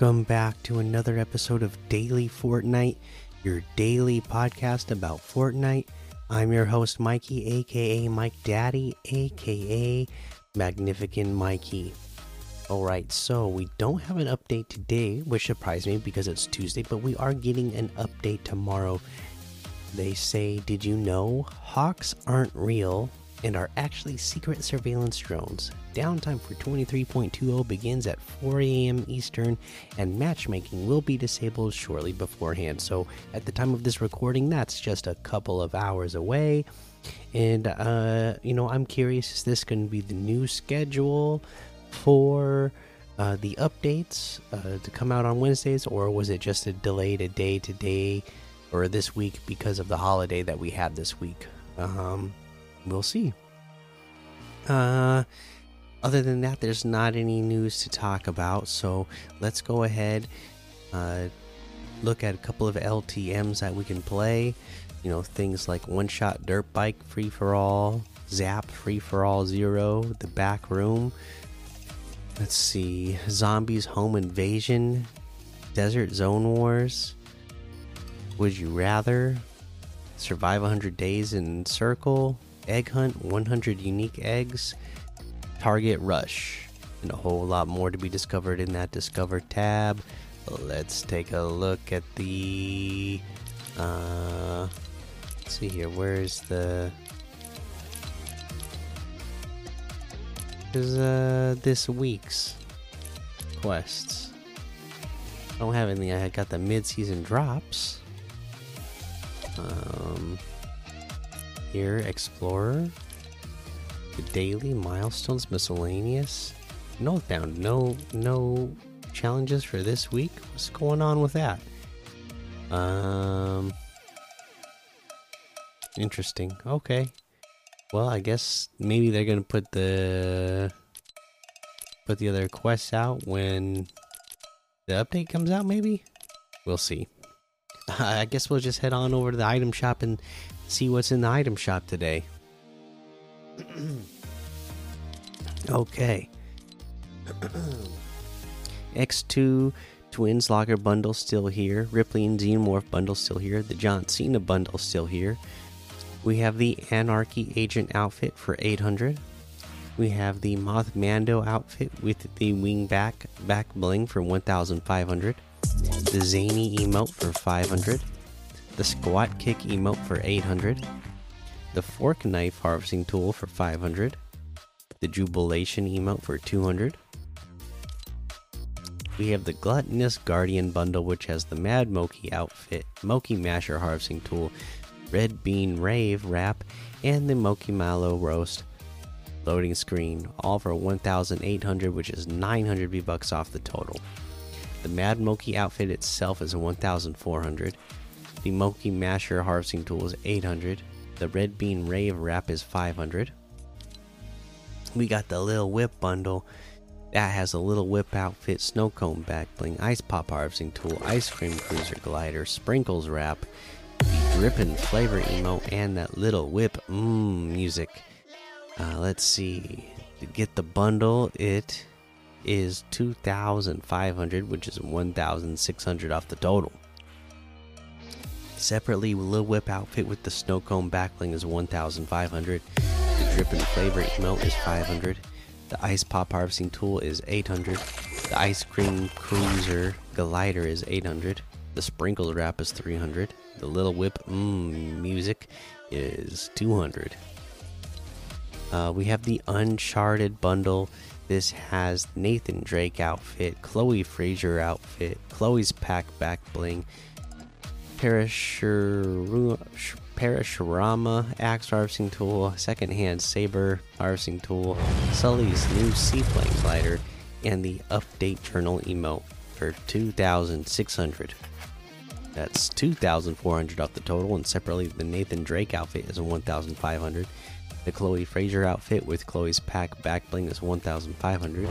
Welcome back to another episode of Daily Fortnite, your daily podcast about Fortnite. I'm your host, Mikey, aka Mike Daddy, aka Magnificent Mikey. Alright, so we don't have an update today, which surprised me because it's Tuesday, but we are getting an update tomorrow. They say, Did you know hawks aren't real and are actually secret surveillance drones? Downtime for 23.20 begins at 4 a.m. Eastern, and matchmaking will be disabled shortly beforehand. So, at the time of this recording, that's just a couple of hours away. And, uh, you know, I'm curious is this going to be the new schedule for uh, the updates uh, to come out on Wednesdays, or was it just a delayed a day to day or this week because of the holiday that we had this week? Um, we'll see. Uh, other than that, there's not any news to talk about. So let's go ahead, uh, look at a couple of LTMs that we can play. You know, things like One Shot Dirt Bike Free for All, Zap Free for All Zero, The Back Room. Let's see, Zombies Home Invasion, Desert Zone Wars. Would you rather survive 100 days in Circle? Egg Hunt 100 unique eggs, Target Rush, and a whole lot more to be discovered in that Discover tab. Let's take a look at the. Uh, let's see here. Where's the. Is uh this week's quests? I don't have anything. I got the mid-season drops. Um, here, Explorer. The daily milestones, miscellaneous. No found. No, no challenges for this week. What's going on with that? Um, interesting. Okay. Well, I guess maybe they're gonna put the put the other quests out when the update comes out. Maybe we'll see. I guess we'll just head on over to the item shop and see what's in the item shop today. okay. X2 Twins Locker bundle still here. Ripley and Xenomorph bundle still here. The John Cena bundle still here. We have the Anarchy Agent outfit for 800. We have the Mothmando outfit with the wing back back bling for 1500. The Zany emote for 500. The Squat Kick emote for 800. The Fork Knife harvesting tool for 500. The Jubilation emote for 200. We have the Gluttonous Guardian bundle, which has the Mad Moki outfit, Moki Masher harvesting tool, Red Bean Rave wrap, and the Moki Mallow roast loading screen, all for 1,800, which is 900 V bucks off the total. The Mad Moki outfit itself is 1,400. The Moki Masher harvesting tool is 800. The Red Bean Rave wrap is 500. We got the Little Whip bundle that has a Little Whip outfit, Snow Cone back bling, Ice Pop harvesting tool, Ice Cream Cruiser glider, Sprinkles wrap, the Drippin' flavor emote, and that Little Whip mmm music. Uh, let's see. To get the bundle, it is 2,500, which is 1,600 off the total. Separately, Lil Whip outfit with the snow cone back bling is 1,500. The drip and flavor emote is 500. The ice pop harvesting tool is 800. The ice cream cruiser glider is 800. The sprinkles wrap is 300. The little whip mmm music is 200. Uh, we have the Uncharted bundle. This has Nathan Drake outfit, Chloe Frazer outfit, Chloe's pack back bling, Parashurama axe harvesting tool, secondhand saber harvesting tool, Sully's new seaplane glider, and the update journal emote for 2,600. That's 2,400 off the total, and separately, the Nathan Drake outfit is 1,500. The Chloe Frazer outfit with Chloe's pack back bling is 1,500.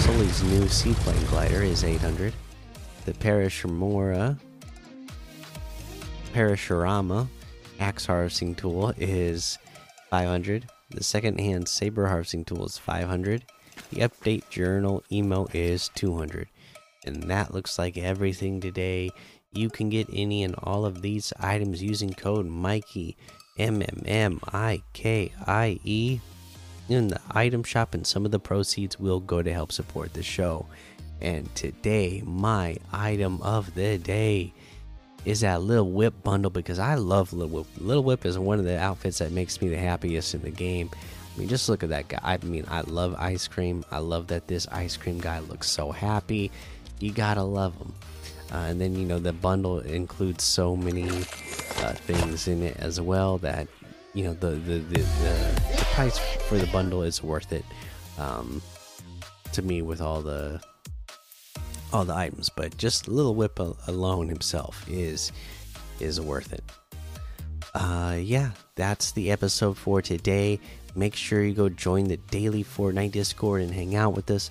Sully's new seaplane glider is 800. The Parashimura Parashurama axe harvesting tool is 500. The second hand saber harvesting tool is 500. The update journal emo is 200. And that looks like everything today. You can get any and all of these items using code Mikey M M M I K I E in the item shop, and some of the proceeds will go to help support the show. And today, my item of the day is that Little Whip bundle because I love Little Whip. Little Whip is one of the outfits that makes me the happiest in the game. I mean, just look at that guy. I mean, I love ice cream. I love that this ice cream guy looks so happy. You gotta love him. Uh, and then, you know, the bundle includes so many uh, things in it as well that, you know, the, the, the, the, the price for the bundle is worth it um, to me with all the all the items, but just Little Whip alone himself is is worth it. Uh, yeah, that's the episode for today. Make sure you go join the daily Fortnite Discord and hang out with us.